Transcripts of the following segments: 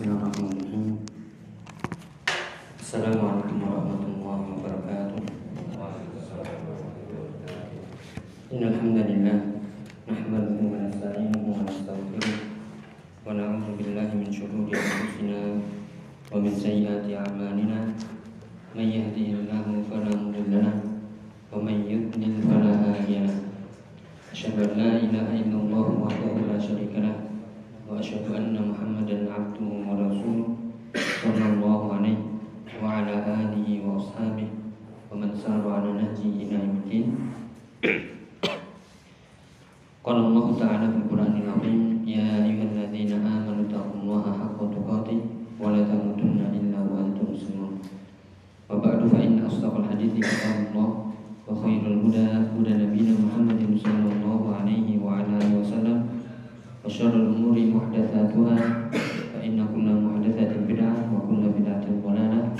Bismillahirrahmanirrahim. Assalamualaikum warahmatullahi wabarakatuh. Innal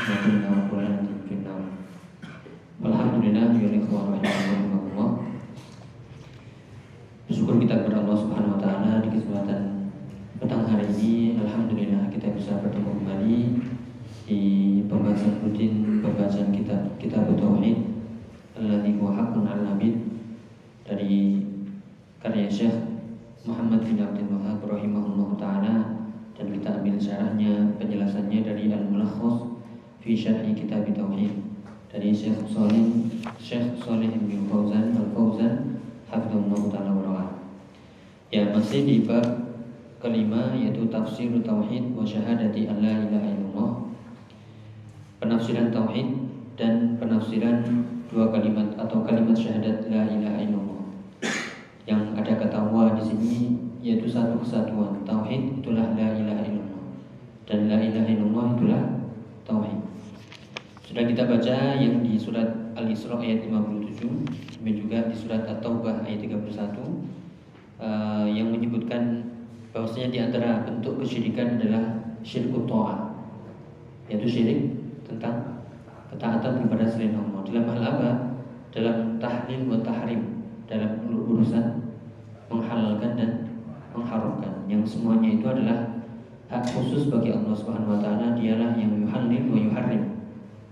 Assalamualaikum warahmatullahi wabarakatuh. Alhamdulillah biar ikhwan Allah. Bersyukur kita kepada Allah Subhanahu wa taala di kesempatan petang hari ini alhamdulillah kita bisa bertemu kembali di pembahasan rutin pembahasan kitab kita tauhid alladzi huwa haqqun al-nabid dari karya Syekh Muhammad bin Abdul Wahab rahimahullahu taala dan kita ambil syarahnya penjelasannya dari Al-Mulakhas fi Syarhi Kitab Tauhid. Dari Syekh Salih Syekh Salih bin Fauzan Al-Fauzan hafizahullah taala wa Ya masih di bab kelima yaitu tafsir tauhid wa syahadati alla ilaha illallah. Penafsiran tauhid dan penafsiran dua kalimat atau kalimat syahadat la ilaha illallah. Yang ada kata wa di sini yaitu satu kesatuan. Tauhid itulah la ilaha illallah. Dan la ilaha illallah itulah tauhid sudah kita baca yang di surat Al-Isra ayat 57 dan juga di surat At-Taubah ayat 31 uh, yang menyebutkan bahwasanya di antara bentuk kesyirikan adalah syirkut ta'ah yaitu syirik tentang ketaatan kepada selain Allah. Dalam hal apa? dalam tahlil wa tahrim dalam urusan menghalalkan dan mengharamkan. Yang semuanya itu adalah hak khusus bagi Allah Subhanahu wa taala dialah yang yuhallil wa yuharrim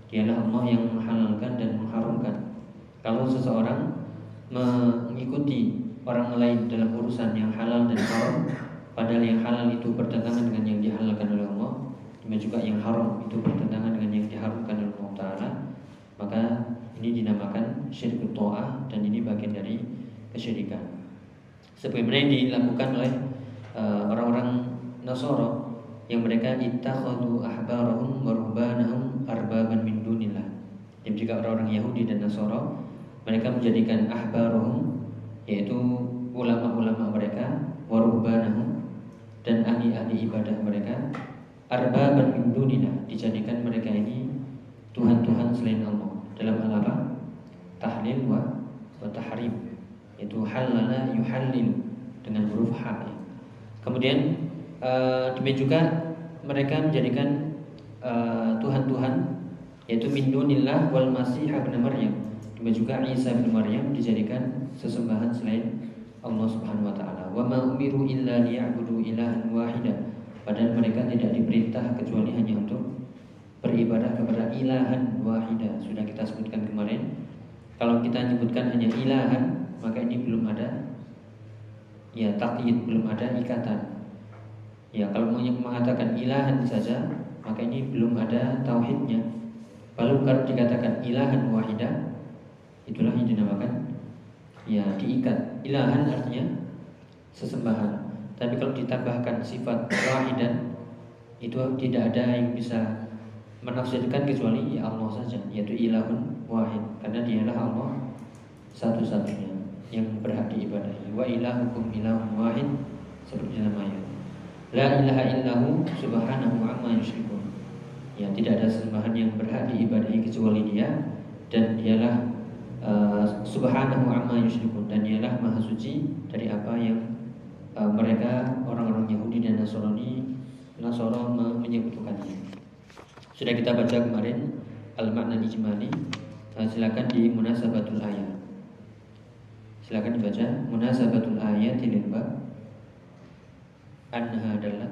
dialah Allah yang menghalalkan dan mengharamkan kalau seseorang mengikuti orang lain dalam urusan yang halal dan haram padahal yang halal itu bertentangan dengan yang dihalalkan oleh Allah dan juga yang haram itu bertentangan dengan yang diharamkan oleh Allah taala maka ini dinamakan syirik ta'ah dan ini bagian dari kesyirikan. Sebagaimana yang dilakukan oleh uh, orang-orang Nasara yang mereka ittakhadhu ahbarahum wa ruhbanahum arbaban min juga orang-orang Yahudi dan Nasara mereka menjadikan ahbarahum yaitu ulama-ulama mereka wa ruhbanahum dan ahli-ahli ibadah mereka arbaban min dunillah dijadikan mereka ini tuhan-tuhan selain Allah dalam hal apa? Tahlil wa, wa tahrim Itu halala yuhallil Dengan huruf H. Kemudian uh, demikian juga mereka menjadikan uh, Tuhan-Tuhan Yaitu min dunillah wal masih ibn Maryam. Demikian juga Isa bin Maryam dijadikan sesembahan selain Allah subhanahu wa ta'ala. Wa ma umiru illa liya'budu ilahan wahidah Padahal mereka tidak diperintah kecuali hanya untuk beribadah kepada ilahan wahidah sudah kita sebutkan kemarin. Kalau kita menyebutkan hanya ilahan maka ini belum ada ya takyid belum ada ikatan. Ya kalau mengatakan ilahan saja maka ini belum ada tauhidnya lalu kalau dikatakan ilahan wahidah itulah yang dinamakan ya diikat. Ilahan artinya sesembahan. Tapi kalau ditambahkan sifat wahidah itu tidak ada yang bisa menafsirkan kecuali ya Allah saja yaitu ilahun wahid. Karena dialah Allah satu-satunya yang berhak diibadahi. Wa ilahukum ilahun wahid seperti dalam ayat la ilaha illahu subhanahu amma yusyrikun ya tidak ada sembahan yang berhak diibadahi kecuali dia dan dialah uh, subhanahu amma yusyrikun dan dialah maha suci dari apa yang uh, mereka orang-orang Yahudi dan Nasrani Nasara menyebutkannya sudah kita baca kemarin al-makna ijmali. Nah, silakan di munasabatul ayat. Silakan dibaca munasabatul ayat lil bab anha munasabatul ayat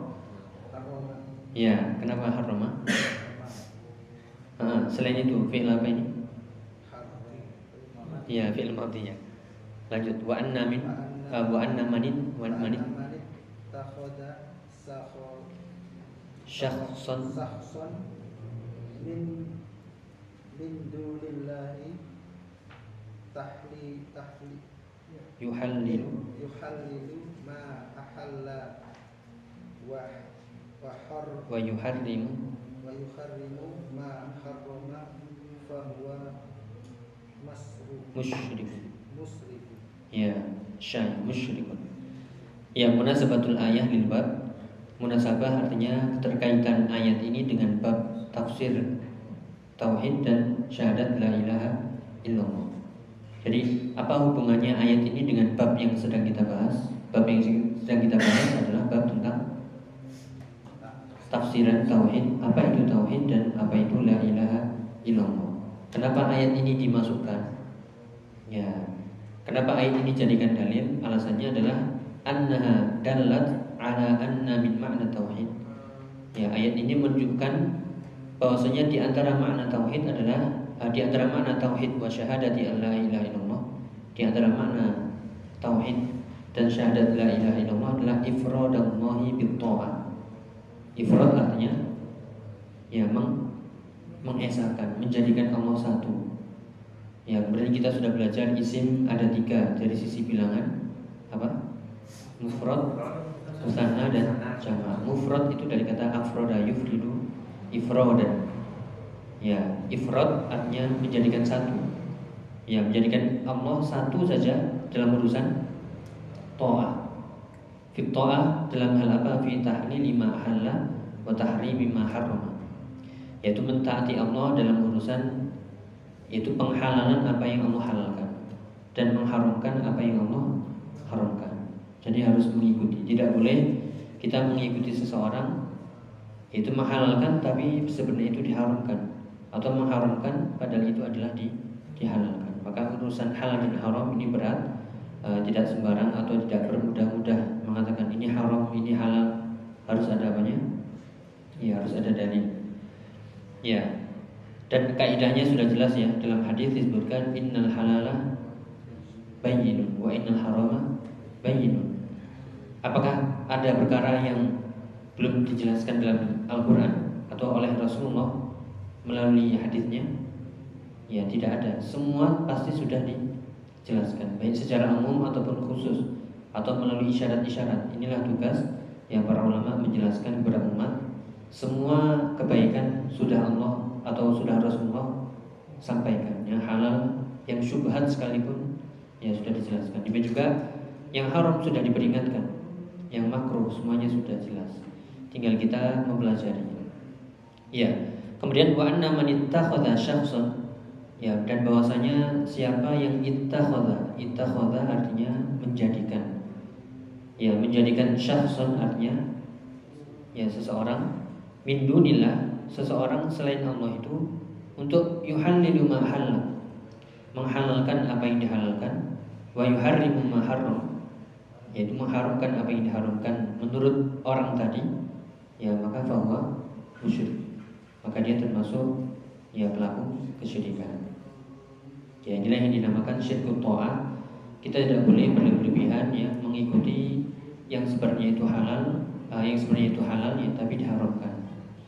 kenapa harroma? Ah, selain itu fi'il apa ini? harrama Ya, fi'il madhi ya. Lanjut wa anna min ah, wa anna manin wa manin sakho syakhsan sahson min min dunillahi tahli tahli yuhallilu yuhallilu ma ahalla wa wa har wa yuharrimu wa yuharrimu ma harrama masru musyrikun. musriku Ya, syai musyrikun. Ya, munasabatul ayah lil bab. Munasabah artinya keterkaitan ayat ini dengan bab tafsir tauhid dan syahadat la ilaha illallah. Jadi, apa hubungannya ayat ini dengan bab yang sedang kita bahas? Bab yang sedang kita bahas adalah tafsiran tauhid, apa itu tauhid dan apa itu la ilaha illallah. Kenapa ayat ini dimasukkan? Ya, kenapa ayat ini jadikan dalil? Alasannya adalah annaha dallat ala anna min makna tauhid. Ya, ayat ini menunjukkan bahwasanya di antara makna tauhid adalah eh, di antara makna tauhid wa syahadati la ilaha illallah, di antara makna tauhid dan syahadat la ilaha illallah adalah ifradallahi bit ta'ah. Ifrad artinya ya meng, mengesahkan, menjadikan Allah satu. Ya, kemudian kita sudah belajar isim ada tiga dari sisi bilangan apa? Mufrad, musanna dan jama. Mufrad itu dari kata afroda yufridu ifrodan. Ya, ifrad artinya menjadikan satu. Ya, menjadikan Allah satu saja dalam urusan to'ah. Fi ta'ah dalam hal apa? Fi tahlili ma halla wa tahrimi ma harrama. Yaitu mentaati Allah dalam urusan yaitu penghalalan apa yang Allah halalkan dan mengharamkan apa yang Allah haramkan. Jadi harus mengikuti. Tidak boleh kita mengikuti seseorang itu menghalalkan tapi sebenarnya itu diharamkan atau mengharamkan padahal itu adalah di, dihalalkan. Maka urusan halal dan haram ini berat eh, tidak sembarang atau tidak bermudah-mudah mengatakan ini haram, ini halal harus ada apanya? Ya harus ada dalil. Ya, dan kaidahnya sudah jelas ya dalam hadis disebutkan innal halala bayyinun wa innal harama bayyinun. Apakah ada perkara yang belum dijelaskan dalam Al-Qur'an atau oleh Rasulullah melalui hadisnya? Ya, tidak ada. Semua pasti sudah dijelaskan baik secara umum ataupun khusus atau melalui isyarat-isyarat. Inilah tugas yang para ulama menjelaskan kepada umat. Semua kebaikan sudah Allah atau sudah Rasulullah sampaikan. Yang halal yang syubhat sekalipun ya sudah dijelaskan. Demikian juga yang haram sudah diperingatkan. Yang makruh semuanya sudah jelas. Tinggal kita mempelajarinya ya kemudian wa anna man ittakhadha syakhsan. Ya dan bahwasanya siapa yang ittakhadha ittakhadha artinya menjadikan ya menjadikan syakhsan artinya ya seseorang min dunillah seseorang selain Allah itu untuk yuhallilu ma halal menghalalkan apa yang dihalalkan wa yuharrimu ma yaitu mengharamkan apa yang diharamkan menurut orang tadi ya maka bahwa musyrik. Maka dia termasuk ya pelaku kesyirikan. Ya inilah yang dinamakan syirkut ta'ah. Kita tidak boleh berlebihan ya mengikuti yang sebenarnya itu halal uh, yang sebenarnya itu halal ya tapi diharamkan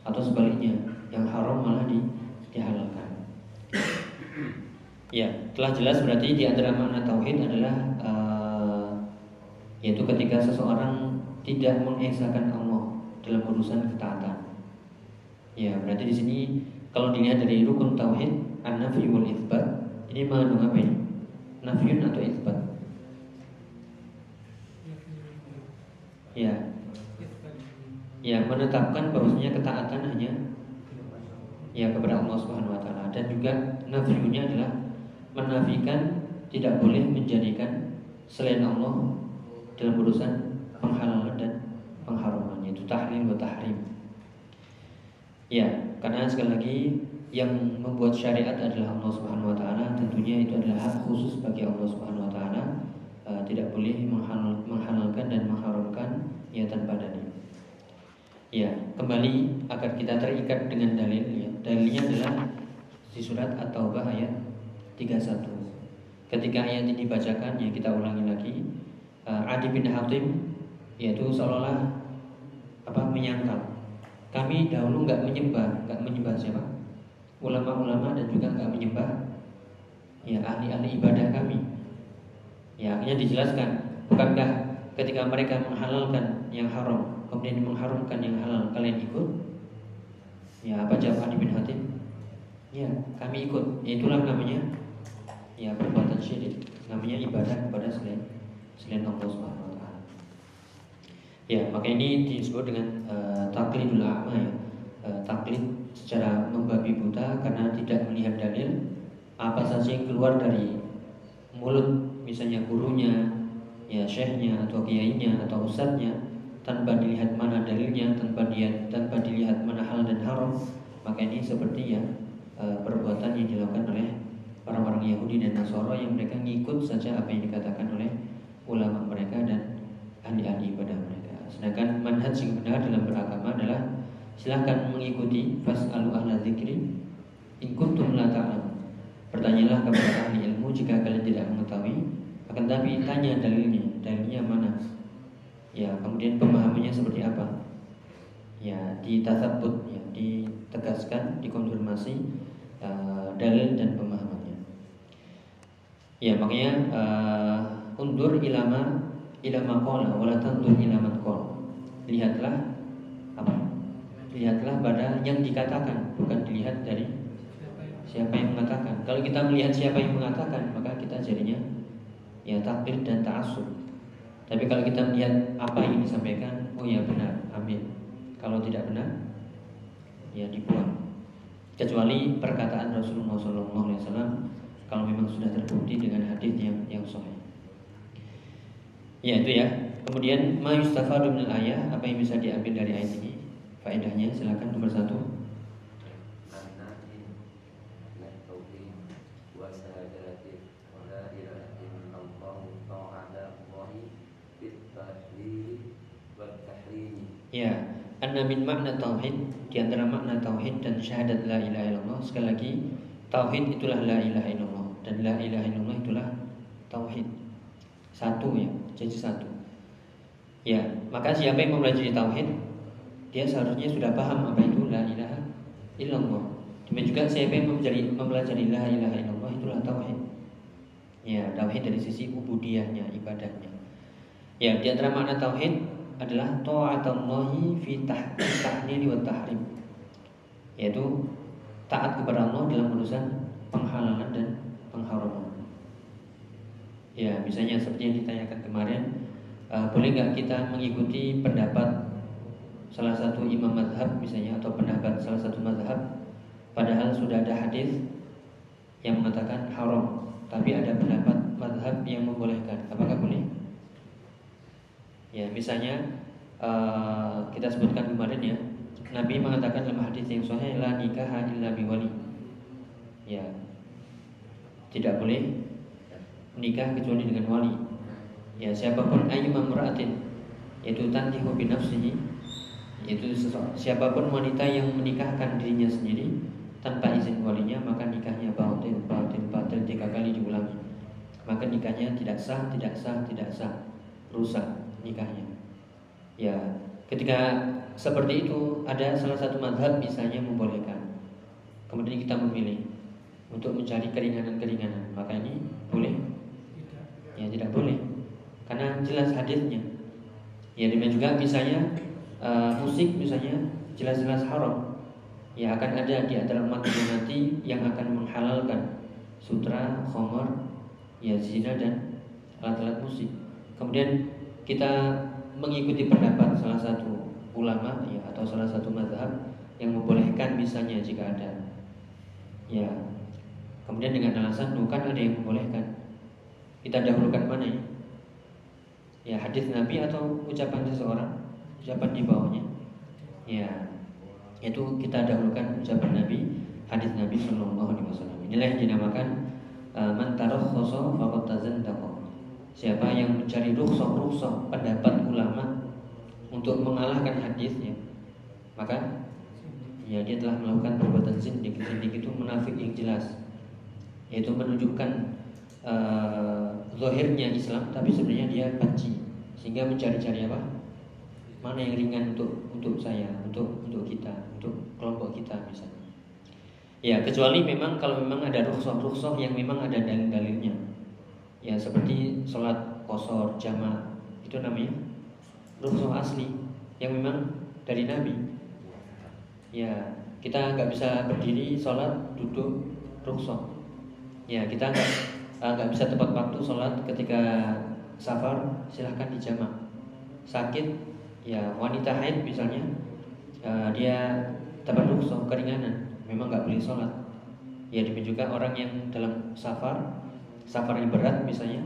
atau sebaliknya yang haram malah di, dihalalkan. Ya, telah jelas berarti di antara makna tauhid adalah uh, yaitu ketika seseorang tidak mengesahkan Allah dalam urusan ketaatan. Ya, berarti di sini kalau dilihat dari rukun tauhid an-nafi wal ini mengandung apa ini? Nafyun atau itsbat? Ya menetapkan bahwasanya ketaatan hanya ya kepada Allah Subhanahu wa taala dan juga nafiunya adalah menafikan tidak boleh menjadikan selain Allah dalam urusan penghalalan dan pengharaman yaitu tahlil wa tahrim. Ya, karena sekali lagi yang membuat syariat adalah Allah Subhanahu wa taala, tentunya itu adalah hak khusus bagi Allah Subhanahu wa taala. E, tidak boleh menghalal, menghalalkan dan mengharamkan ya tanpa dalil. Ya, kembali agar kita terikat dengan dalil ya. Dalilnya adalah di surat At-Taubah ayat 31. Ketika ayat ini dibacakan ya kita ulangi lagi. Uh, Adi bin Hatim yaitu seolah-olah apa menyangkal. Kami dahulu nggak menyembah, nggak menyembah siapa? Ulama-ulama dan juga nggak menyembah ya ahli-ahli ibadah kami. Ya akhirnya dijelaskan, bukankah ketika mereka menghalalkan yang haram kemudian mengharumkan yang halal kalian ikut? Ya apa jawab Adi bin Hatim? Ya kami ikut. Ya, itulah namanya ya perbuatan syirik. Namanya ibadah kepada selain selain Allah Subhanahu ya maka ini disebut dengan uh, taklidul a'ma ya. Uh, taklid secara membabi buta karena tidak melihat dalil apa saja yang keluar dari mulut misalnya gurunya ya syekhnya atau kiainya atau ustadznya tanpa dilihat mana dalilnya, tanpa dia tanpa dilihat mana hal dan haram, maka ini seperti ya e, perbuatan yang dilakukan oleh orang-orang Yahudi dan Nasoro yang mereka ngikut saja apa yang dikatakan oleh ulama mereka dan ahli-ahli ibadah mereka. Sedangkan manhaj yang benar dalam beragama adalah silahkan mengikuti fas'alu ahla dzikri in kuntum la ta'lam. Bertanyalah kepada ahli ilmu jika kalian tidak mengetahui, akan tapi tanya dalilnya, dalilnya mana? ya kemudian pemahamannya seperti apa? Ya ditasabut ya ditegaskan dikonfirmasi uh, dalil dan pemahamannya. Ya makanya uh, undur ilama ilama kola wala tandur ilamat kol lihatlah apa? Lihatlah pada yang dikatakan bukan dilihat dari siapa yang mengatakan kalau kita melihat siapa yang mengatakan maka kita jadinya ya takdir dan ta'asub tapi kalau kita melihat apa yang disampaikan, oh ya benar, ambil. Kalau tidak benar, ya dibuang. Kecuali perkataan Rasulullah SAW kalau memang sudah terbukti dengan hadis yang yang sahih. Ya itu ya. Kemudian ma yustafadu ayah, apa yang bisa diambil dari ayat ini? Faedahnya silakan nomor satu. Ya, anna min makna tauhid di antara makna tauhid dan syahadat la ilaha illallah sekali lagi tauhid itulah la ilaha illallah dan la ilaha illallah itulah tauhid. Satu ya, jadi satu. Ya, maka siapa yang mempelajari tauhid dia seharusnya sudah paham apa itu la ilaha illallah. Demikian juga siapa yang mempelajari, mempelajari la ilaha illallah itulah tauhid. Ya, tauhid dari sisi ubudiyahnya, ibadahnya. Ya, di antara makna tauhid adalah taatallahi fi tahlil wa tahrim yaitu taat kepada Allah dalam urusan penghalalan dan pengharaman. Ya, misalnya seperti yang ditanyakan kemarin, uh, boleh nggak kita mengikuti pendapat salah satu imam madhab misalnya atau pendapat salah satu madhab padahal sudah ada hadis yang mengatakan haram, tapi ada pendapat madhab yang membolehkan. Apakah boleh? Ya, misalnya uh, kita sebutkan kemarin ya, Nabi mengatakan dalam hadis yang sahih la nikah illa biwali. Ya. Tidak boleh menikah kecuali dengan wali. Ya, siapa pun ayu mamra'atin yaitu tantihu bi nafsihi yaitu siapa pun wanita yang menikahkan dirinya sendiri tanpa izin walinya maka nikahnya batil batil batil tiga kali diulangi maka nikahnya tidak sah tidak sah tidak sah rusak nikahnya. Ya, ketika seperti itu ada salah satu madhab misalnya membolehkan. Kemudian kita memilih untuk mencari keringanan-keringanan. Maka ini boleh? Ya tidak boleh. Karena jelas hadisnya. Ya demikian juga misalnya uh, musik misalnya jelas-jelas haram. Ya akan ada di antara umat nanti yang akan menghalalkan sutra, khomer, ya zina dan alat-alat musik. Kemudian kita mengikuti pendapat salah satu ulama ya atau salah satu madhab yang membolehkan misalnya jika ada. Ya kemudian dengan alasan bukan ada yang membolehkan. Kita dahulukan mana ya? Ya hadis Nabi atau ucapan seseorang ucapan di bawahnya. Ya itu kita dahulukan ucapan Nabi hadis Nabi Shallallahu Alaihi Wasallam. Inilah yang dinamakan mantaroh khoso siapa yang mencari rukhsah rukhsah pendapat ulama untuk mengalahkan hadisnya maka ya dia telah melakukan perbuatan zindik zindik itu munafik yang jelas. Yaitu menunjukkan uh, zahirnya Islam tapi sebenarnya dia benci. Sehingga mencari-cari apa? Mana yang ringan untuk untuk saya untuk untuk kita untuk kelompok kita misalnya. Ya kecuali memang kalau memang ada rukhsah-rukhsah yang memang ada dalil-dalilnya ya seperti sholat kosor jamaah itu namanya. Rukhsah asli yang memang dari Nabi. Ya kita nggak bisa berdiri sholat duduk rukhsah. Ya kita nggak eh, nggak bisa tepat waktu sholat ketika safar silahkan dijamak. Sakit ya wanita haid misalnya uh, dia tepat rukhsah keringanan memang nggak boleh sholat. Ya juga orang yang dalam safar safar yang berat misalnya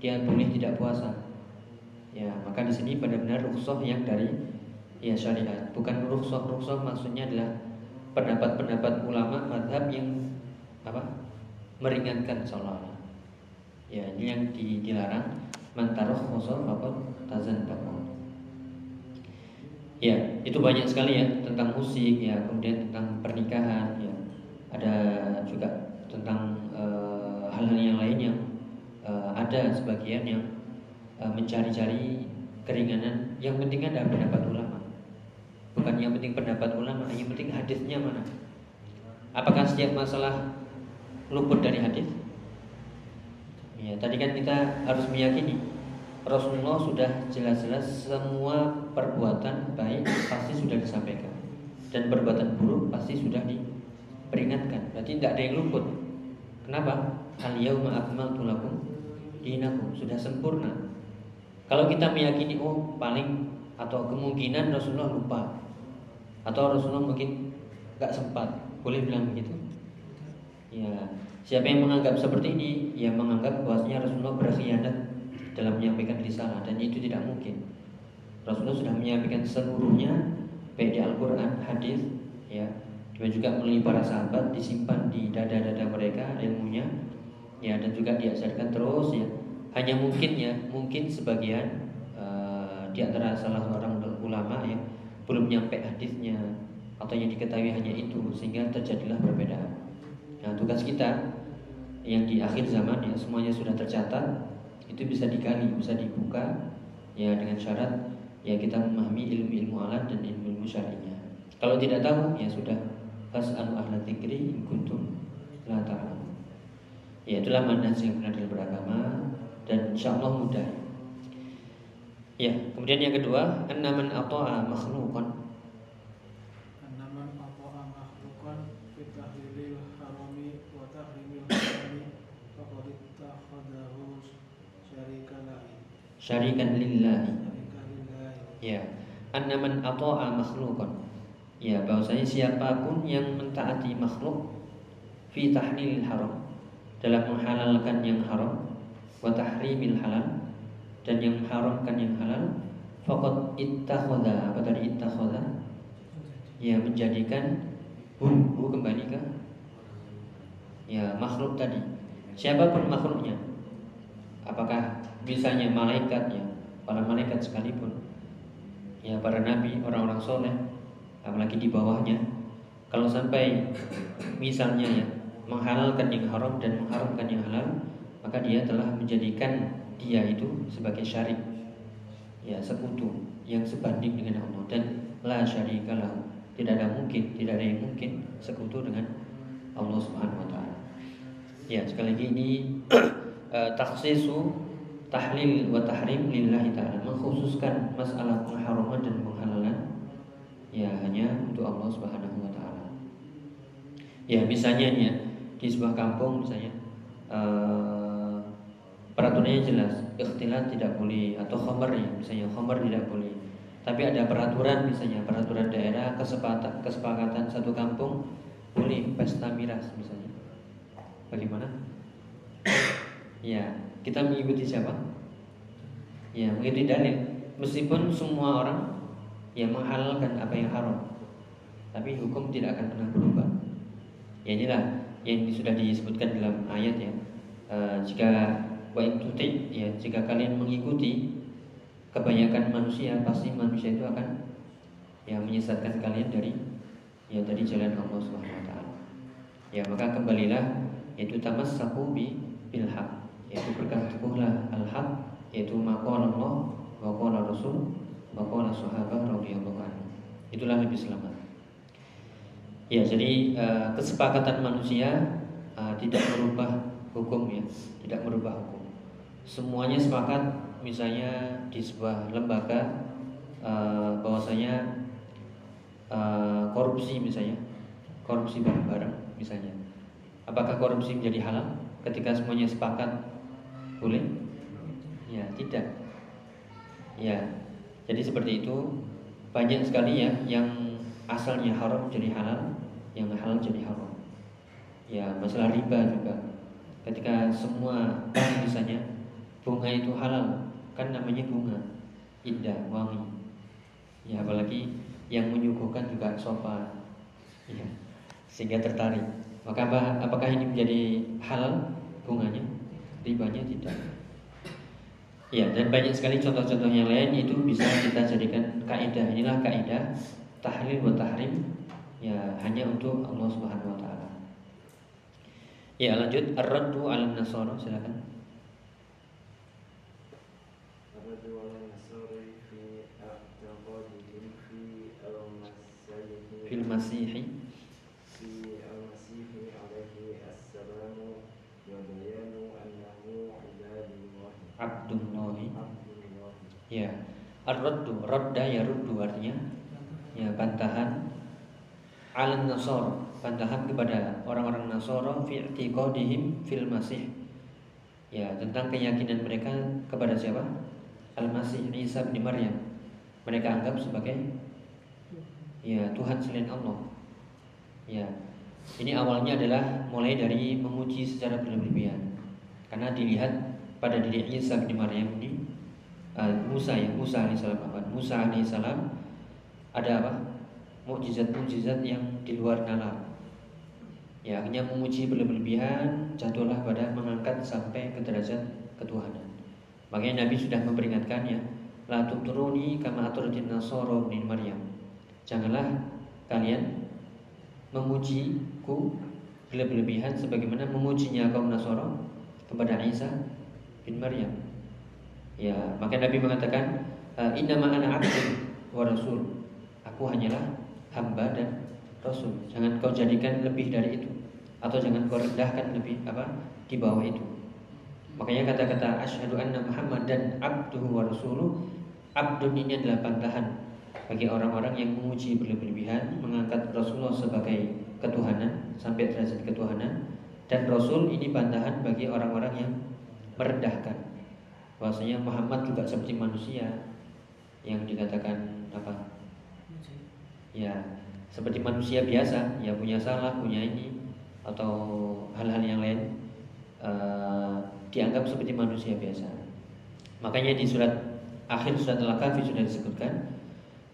dia boleh tidak puasa. Ya maka di sini benar-benar rukhsah yang dari ya syariat. Bukan rukhsah rukhsah maksudnya adalah pendapat-pendapat ulama madhab yang apa meringankan sholat. Ya ini yang dilarang. Mantaroh khosor apa tazan ya itu banyak sekali ya tentang musik ya kemudian tentang pernikahan ya. Ada juga tentang hal-hal yang lain yang uh, ada sebagian yang uh, mencari-cari keringanan. Yang penting ada pendapat ulama. Bukan yang penting pendapat ulama yang penting hadisnya mana? Apakah setiap masalah luput dari hadis? Ya tadi kan kita harus meyakini Rasulullah sudah jelas-jelas semua perbuatan baik pasti sudah disampaikan. Dan perbuatan buruk pasti sudah diperingatkan. Berarti tidak ada yang luput. Kenapa Al-yawma akmaltu lakum dinakum sudah sempurna. Kalau kita meyakini oh paling atau kemungkinan Rasulullah lupa atau Rasulullah mungkin nggak sempat, boleh bilang begitu? Ya, siapa yang menganggap seperti ini, yang menganggap bahwasanya Rasulullah berkhianat dalam menyampaikan risalah dan itu tidak mungkin. Rasulullah sudah menyampaikan seluruhnya baik di Al-Qur'an, hadis, ya, juga melalui para sahabat disimpan di dada-dada mereka ilmunya ya dan juga diajarkan terus ya hanya mungkin ya mungkin sebagian uh, di antara salah seorang ulama ya belum nyampe hadisnya atau yang diketahui hanya itu sehingga terjadilah perbedaan. Nah tugas kita yang di akhir zaman ya semuanya sudah tercatat itu bisa digali bisa dibuka ya dengan syarat ya kita memahami ilmu-ilmu alat dan ilmu-ilmu syar'inya. Kalau tidak tahu ya sudah fas'alu ahla dzikri in kuntum la. Ya itulah manhaj yang benar dalam beragama dan insya Allah mudah. Ya, kemudian yang kedua, annaman faqad ittakhadahu syarikan lillahi. Ya, annaman ata'a makhluqan. Ya, bahwasanya siapa pun yang mentaati makhluk fi tahlilil haram dalam menghalalkan yang haram wa tahrimil halal dan yang haramkan yang halal faqad ittakhadha. Apa tadi ittakhadha? Ya menjadikan hu, hu kembali ke ya makhluk tadi. Siapa pun makhluknya. Apakah misalnya malaikat ya para malaikat sekalipun. Ya para nabi orang-orang soleh apalagi di bawahnya. Kalau sampai misalnya ya menghalalkan yang haram dan mengharamkan yang halal maka dia telah menjadikan dia itu sebagai syarik. Ya sekutu yang sebanding dengan Allah. Dan la syarikalah tidak ada mungkin tidak ada yang mungkin sekutu dengan Allah Subhanahu wa taala. Ya sekali lagi ini uh, tahlil wa tahrim lillahi taala. Mengkhususkan masalah pengharaman dan penghalalan ya hanya untuk Allah Subhanahu wa taala. Ya misalnya ya di sebuah kampung misalnya uh, peraturannya jelas ikhtilat tidak boleh atau khamar ya misalnya khamar tidak boleh Tapi ada peraturan misalnya, peraturan daerah, kesepakatan, kesepakatan satu kampung boleh pesta miras misalnya. Bagaimana? Ya, kita mengikuti siapa? Ya, mengikuti dalil. Meskipun semua orang yang menghalalkan apa yang haram, tapi hukum tidak akan pernah berubah. Ya inilah yang sudah disebutkan dalam ayat ya. E, jika wa ya jika kalian mengikuti kebanyakan manusia pasti manusia itu akan ya menyesatkan kalian dari ya dari jalan Allah taala. Ya maka kembalilah yaitu tamas bi bil haq yaitu berkata teguhlah al haq yaitu maqala Allah wa Rasul wa qala sahabat radhiyallahu anhu. Itulah lebih selamat. Ya, jadi uh, kesepakatan manusia uh, tidak merubah hukum ya, tidak merubah hukum. Semuanya sepakat misalnya di sebuah lembaga uh, bahwasanya korupsi misalnya korupsi bareng-bareng misalnya. Apakah korupsi menjadi halal ketika semuanya sepakat? Boleh? Ya tidak. Ya jadi seperti itu. Banyak sekali ya yang asalnya haram jadi halal yang halal jadi haram. Ya masalah riba juga. Ketika semua misalnya bunga itu halal. Kan namanya bunga. Indah wangi. Ya apalagi yang menyuguhkan juga sofa ya sehingga tertarik. Maka apa, apakah ini menjadi halal bunganya? Ribanya tidak. Ya dan banyak sekali contoh-contoh yang lain itu bisa kita jadikan kaidah inilah kaidah tahlil wa tahrim ya hanya untuk Allah Subhanahu wa taala. Ya lanjut. Ar-raddu 'ala nasara silakan. Fil masihi. Fi al-masihi alaihi assalamu wa bayanu annahu ibadullah. Abdullahi. Abdullah ya. Ar-raddu radda ya ruddu artinya. Ya bantahan al nasor bantahan kepada orang-orang Nasoro fi i'tiqadihim fil masih. Ya tentang keyakinan mereka kepada siapa? Al-masih Isa bin Maryam. Mereka anggap sebagai ya Tuhan selain Allah. Ya ini awalnya adalah mulai dari memuji secara berlebihan. Karena dilihat pada diri Isa bin Maryam ini uh, Musa ya Musa alaihissalam Musa alaihissalam ada apa mukjizat-mukjizat yang di luar nalar ya hanya memuji berlebihan jatuhlah pada mengangkat sampai ke derajat ketuhanan makanya Nabi sudah memperingatkan ya la tutruni kama aturatin nasoro bin Maryam Janganlah kalian memujiku berlebihan sebagaimana memujinya kaum Nasoro kepada Isa bin Maryam. Ya, maka Nabi mengatakan, Inna ana abdun wa rasul. Aku hanyalah hamba dan rasul. Jangan kau jadikan lebih dari itu atau jangan kau rendahkan lebih apa di bawah itu. Makanya kata-kata asyhadu anna Muhammad dan abduhu wa rasuluh abdun ini adalah bantahan bagi orang-orang yang memuji berlebihan mengangkat Rasulullah sebagai ketuhanan sampai derajat ketuhanan dan Rasul ini bantahan bagi orang-orang yang merendahkan bahwasanya Muhammad juga seperti manusia yang dikatakan apa ya seperti manusia biasa ya punya salah punya ini atau hal-hal yang lain uh, dianggap seperti manusia biasa makanya di surat akhir surat al-kahfi sudah disebutkan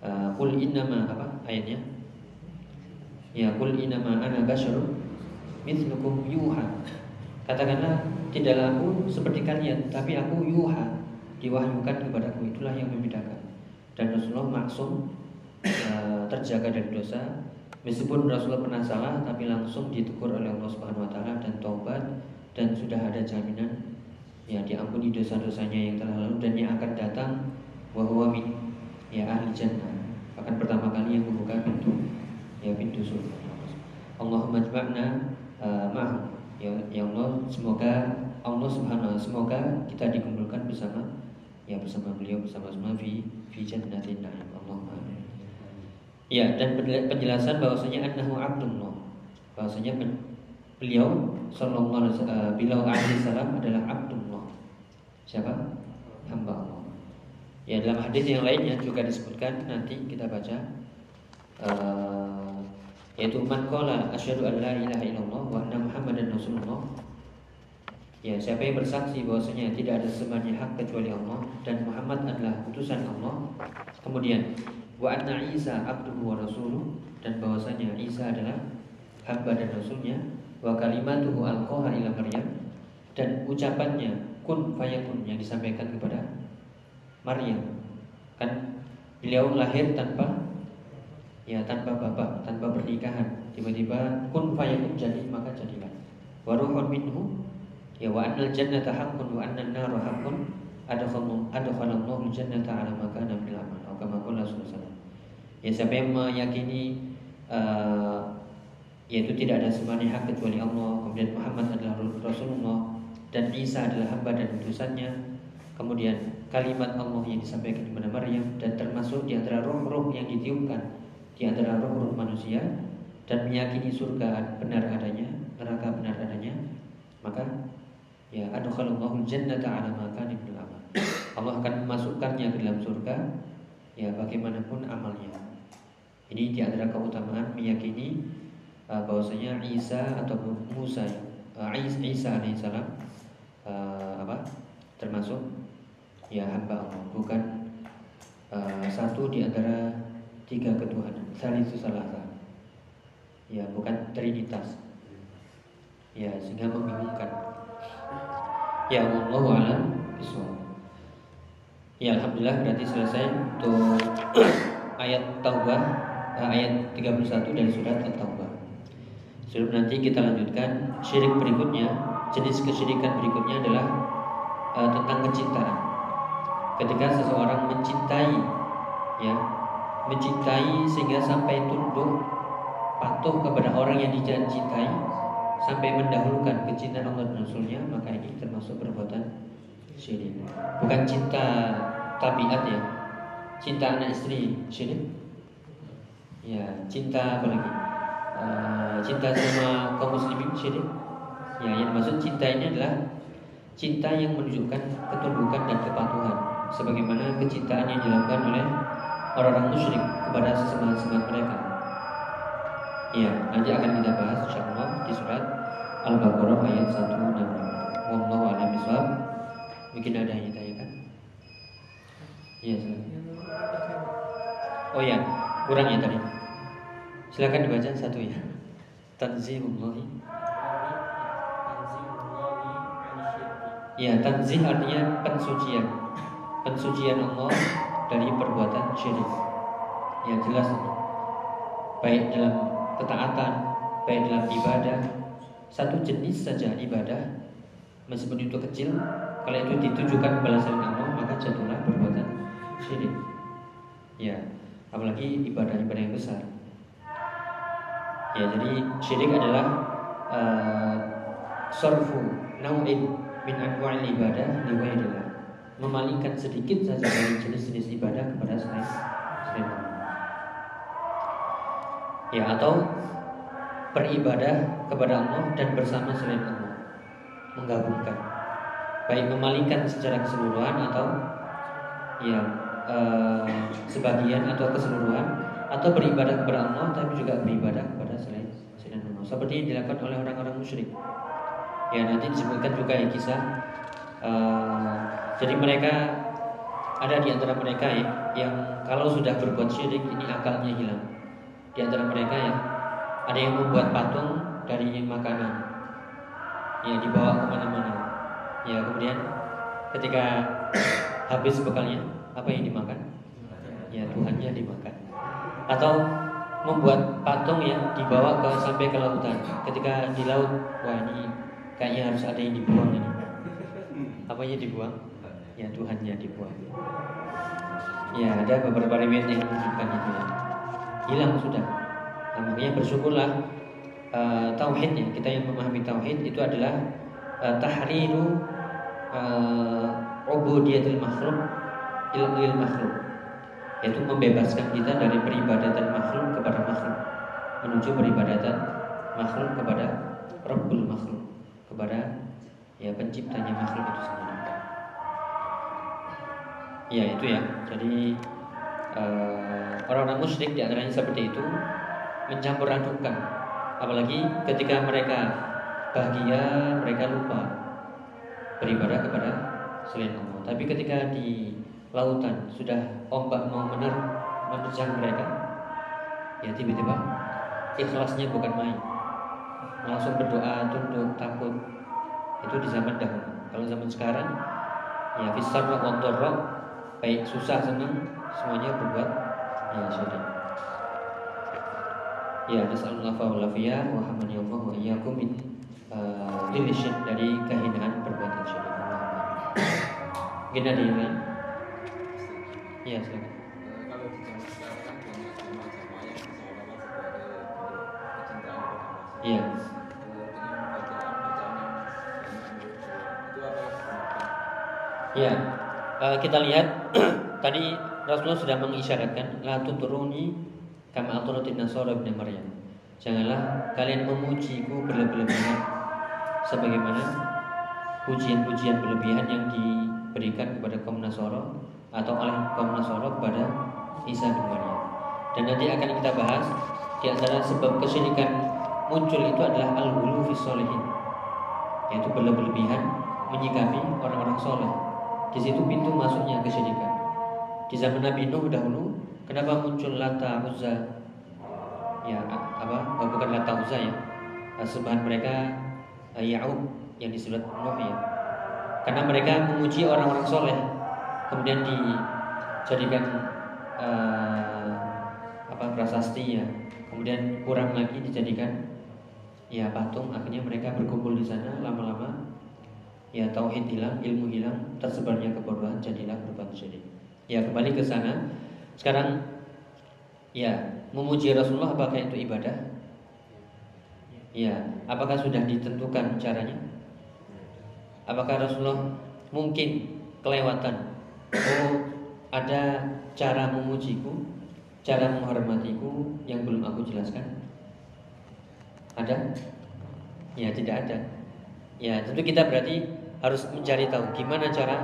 Uh, Qul innama apa ayatnya? Ya Qul innama ana basyarun mithlukum yuha. Katakanlah tidaklah aku seperti kalian, tapi aku yuha diwahyukan kepadaku itulah yang membedakan. Dan Rasulullah maksum uh, terjaga dari dosa Meskipun Rasulullah pernah salah tapi langsung ditegur oleh Allah Subhanahu wa taala dan taubat dan sudah ada jaminan ya diampuni dosa-dosanya yang telah lalu dan yang akan datang wa min ya ahli jannah akan pertama kali yang membuka pintu ya pintu surga. Allahumma jma'na uh. Ya, ya Allah, semoga Allah Subhanahu semoga kita dikumpulkan bersama ya bersama beliau bersama semua fi fi jannatin na'im. Ya, dan penjelasan bahwasanya annahu abdullah. Bahwasanya beliau sallallahu alaihi wasallam salam adalah abdullah. Siapa? Hamba Allah. Ya dalam hadis yang lainnya juga disebutkan nanti kita baca uh, yaitu man qala asyhadu an la ilaha illallah wa anna muhammadan rasulullah Ya, siapa yang bersaksi bahwasanya tidak ada semuanya hak kecuali Allah dan Muhammad adalah utusan Allah. Kemudian wa anna Isa abduhu wa rasuluh dan bahwasanya Isa adalah hamba dan rasulnya wa kalimatuhu alqaha ila Maryam dan ucapannya kun fayakun yang disampaikan kepada Maryam. Kan beliau lahir tanpa ya tanpa bapak, tanpa pernikahan. Tiba-tiba kun fayakun jadi maka jadilah. Wa ruhun minhu ya wa annal jannata haqqun wa annan nara haqqun adkhalallahu jannata ala ma kana fil amal atau kama qala sallallahu ya siapa yang meyakini uh, yaitu tidak ada sembahan hak kecuali Allah kemudian Muhammad adalah Rasulullah dan Isa adalah hamba dan utusannya kemudian kalimat Allah yang disampaikan kepada Maryam dan termasuk di antara roh-roh yang ditiupkan di antara roh-roh manusia dan meyakini surga benar adanya neraka benar adanya maka ya adkhalallahu jannata ala ma kana. Allah akan memasukkannya ke dalam surga ya bagaimanapun amalnya. Ini di antara keutamaan meyakini uh, bahwasanya Isa atau Musa uh, Isa alaihissalam uh, apa termasuk ya hamba Allah. Bukan uh, satu di antara tiga ketuhanan. Itu salah ya bukan trinitas. Ya sehingga membingungkan. Ya Allah alam Ya Alhamdulillah berarti selesai untuk ayat Taubah eh, ayat 31 dari surat At-Taubah. Sebelum nanti kita lanjutkan syirik berikutnya, jenis kesyirikan berikutnya adalah uh, tentang kecintaan. Ketika seseorang mencintai ya, mencintai sehingga sampai tunduk patuh kepada orang yang dicintai sampai mendahulukan kecintaan Allah dan Rasulnya maka ini termasuk perbuatan syirik bukan cinta tabiat ya. Cinta anak istri syirik ya cinta apa lagi? Uh, cinta sama kaum muslimin syirik ya yang maksud cinta ini adalah cinta yang menunjukkan ketundukan dan kepatuhan. Sebagaimana kecintaan yang dilakukan oleh orang-orang musyrik kepada sesama-sesama mereka. Iya, nanti akan kita bahas insyaallah di surat Al-Baqarah ayat 165. Wallahu a'lam bishawab. Mungkin ada yang ditanyakan? Iya, silakan. Oh ya, kurang ya tadi. Silakan dibaca satu ya. Tanzihullahi. Ya, tanzih artinya pensucian. Pensucian Allah dari perbuatan syirik. Ya, jelas. Baik dalam ketaatan baik dalam ibadah satu jenis saja ibadah meskipun itu kecil kalau itu ditujukan selain Allah maka jatuhlah perbuatan syirik. Ya apalagi ibadah-ibadah yang besar. Ya jadi syirik adalah uh, sorfu nau'in min anwa'il ibadah liwairillah memalingkan sedikit saja dari jenis-jenis ibadah kepada selain selain Allah. Ya atau beribadah kepada Allah dan bersama selain Allah. Menggabungkan baik memalingkan secara keseluruhan atau ya eh, sebagian atau keseluruhan atau beribadah kepada Allah tapi juga beribadah kepada selain selain Allah. Seperti yang dilakukan oleh orang-orang musyrik. Ya nanti disebutkan juga ya kisah eh, jadi mereka ada di antara mereka ya yang kalau sudah berbuat syirik ini akalnya hilang. Di antara mereka ya ada yang membuat patung dari makanan. Ya dibawa ke mana-mana ya kemudian ketika habis bekalnya apa yang dimakan? Ya Tuhannya dimakan. Atau membuat patung ya dibawa ke sampai ke lautan. Ketika di laut wah ini kayaknya harus ada yang dibuang ini. Apa yang dibuang? Ya Tuhannya dibuang. Ya ada beberapa riwayat yang menunjukkan itu ya. Hilang sudah. Nah, makanya bersyukurlah uh, tauhidnya. Kita yang memahami tauhid itu adalah uh, tahriru uh, ubudiyatil makhluk ilil makhluk yaitu membebaskan kita dari peribadatan makhluk kepada makhluk menuju peribadatan makhluk kepada Rabbul makhluk kepada ya penciptanya makhluk itu sendiri. Ya itu ya. Jadi eh, orang-orang musyrik di antaranya seperti itu mencampur adukan. Apalagi ketika mereka bahagia, mereka lupa beribadah kepada selain Allah. Tapi ketika di lautan sudah ombak mau mener menerjang mereka, ya tiba-tiba ikhlasnya bukan main. Langsung berdoa, tunduk, takut. Itu di zaman dahulu. Kalau zaman sekarang, ya fisar wa baik susah senang semuanya berbuat ya syirik. Ya, nasallallahu wa Allah wa iyyakum uh, dari kehinaan perbuatan syirik. Mungkin ada yang lain? Ya, silakan. Eh, kan. Iya. Ya, eh, kita lihat tadi Rasulullah sudah mengisyaratkan la tuturuni kama aturatin nasara ibn Maryam. Janganlah kalian memujiku berlebihan sebagaimana pujian-pujian berlebihan yang diberikan kepada kaum Nasara atau oleh kaum Nasara kepada Isa bin Maryam. Dan nanti akan kita bahas di antara sebab kesyirikan muncul itu adalah al-hulu fi. Yaitu berlebihan menyikapi orang-orang soleh. Di situ pintu masuknya kesyirikan. Di zaman Nabi Nuh dahulu, kenapa muncul Lata Uzza ya apa oh, bukan Lata Uzza ya sebahan mereka Ya'ub yang di surat Nuh ya karena mereka memuji orang-orang soleh kemudian dijadikan uh, apa prasasti ya. Kemudian kurang lagi dijadikan ya patung. Akhirnya mereka berkumpul di sana lama-lama ya tauhid hilang ilmu hilang tersebarnya kebodohan jadilah berbuat syirik ya kembali ke sana. Sekarang ya memuji Rasulullah apakah itu ibadah? Ya, apakah sudah ditentukan caranya? Apakah Rasulullah mungkin kelewatan? Oh, ada cara memujiku, cara menghormatiku yang belum aku jelaskan? Ada? Ya, tidak ada. Ya, tentu kita berarti harus mencari tahu gimana cara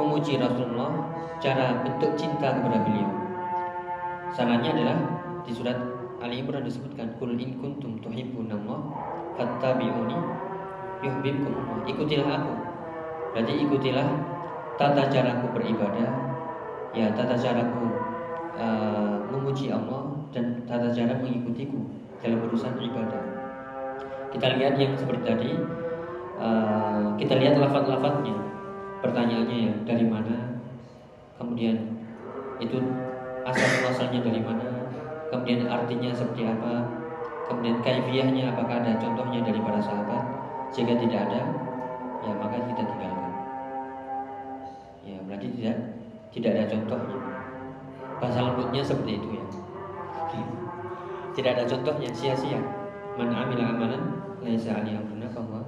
memuji Rasulullah, cara bentuk cinta kepada beliau. Sarannya adalah di surat Ali Imran disebutkan kul in kuntum tuhibbunallah fattabi'uni yuhibbukum ikutilah aku. Berarti ikutilah tata caraku beribadah ya tata caraku uh, memuji Allah dan tata cara mengikutiku dalam urusan ibadah. Kita lihat yang seperti tadi uh, kita lihat lafaz-lafaznya. Pertanyaannya ya dari mana? Kemudian itu asal muasalnya dari mana kemudian artinya seperti apa, kemudian kaifiahnya apakah ada contohnya dari para sahabat. Jika tidak ada, ya maka kita tinggalkan. Ya berarti tidak tidak ada contohnya. Bahasa lembutnya seperti itu ya. Tidak ada contohnya sia-sia. Man amila amalan laisa ali amruna bahwa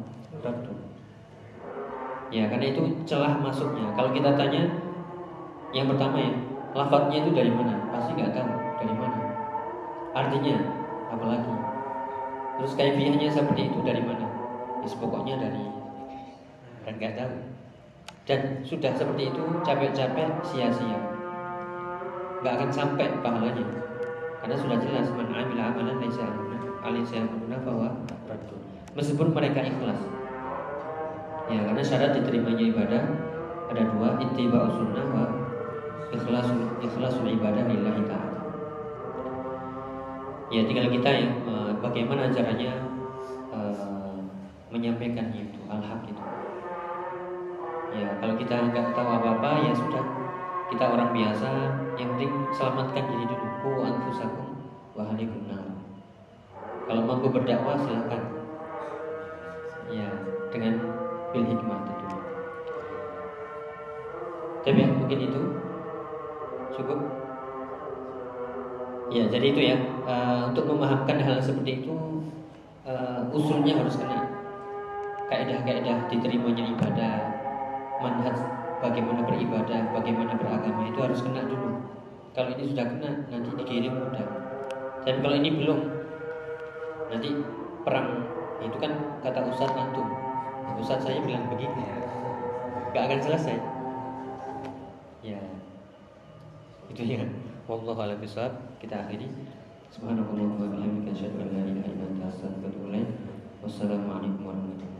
Ya karena itu celah masuknya. Kalau kita tanya yang pertama ya, lafadznya itu dari mana? Pasti nggak tahu dari mana. Artinya apalagi? Terus kaifiahnya seperti itu dari mana? Ya, pokoknya dari dan nggak tahu. Dan sudah seperti itu capek-capek sia-sia. Nggak akan sampai pahalanya. Karena sudah jelas man amila amalan laisa bahwa Meskipun mereka ikhlas. Ya, karena syarat diterimanya ibadah ada dua, ittiba sunnah wa ikhlasul ibadah lillahi ta'ala ya tinggal kita ya bagaimana caranya uh, menyampaikan itu al-haq itu. Ya kalau kita nggak tahu apa-apa ya sudah. Kita orang biasa yang penting selamatkan diri dulu. Ku anfusakum wa halikum kalau mampu berdakwah silahkan ya dengan bil hikmah tentunya tapi mungkin itu cukup Ya, jadi itu ya. Uh, untuk memahamkan hal seperti itu uh, usulnya harus kena. Kaidah-kaidah diterimanya ibadah, manhaj bagaimana beribadah, bagaimana beragama itu harus kena dulu. Kalau ini sudah kena, nanti dikirim mudah. Dan kalau ini belum, nanti perang itu kan kata Ustaz antum. Ustaz saya bilang begini, gak akan selesai. Ya, gitu ya Wallahu a'lam bishawab. Kita akhiri. subhanallahi wa bihamdihi asyhadu an la ilaha illa anta astaghfiruka wa atubu ilaik. wassalamu alaikum warahmatullahi wabarakatuh.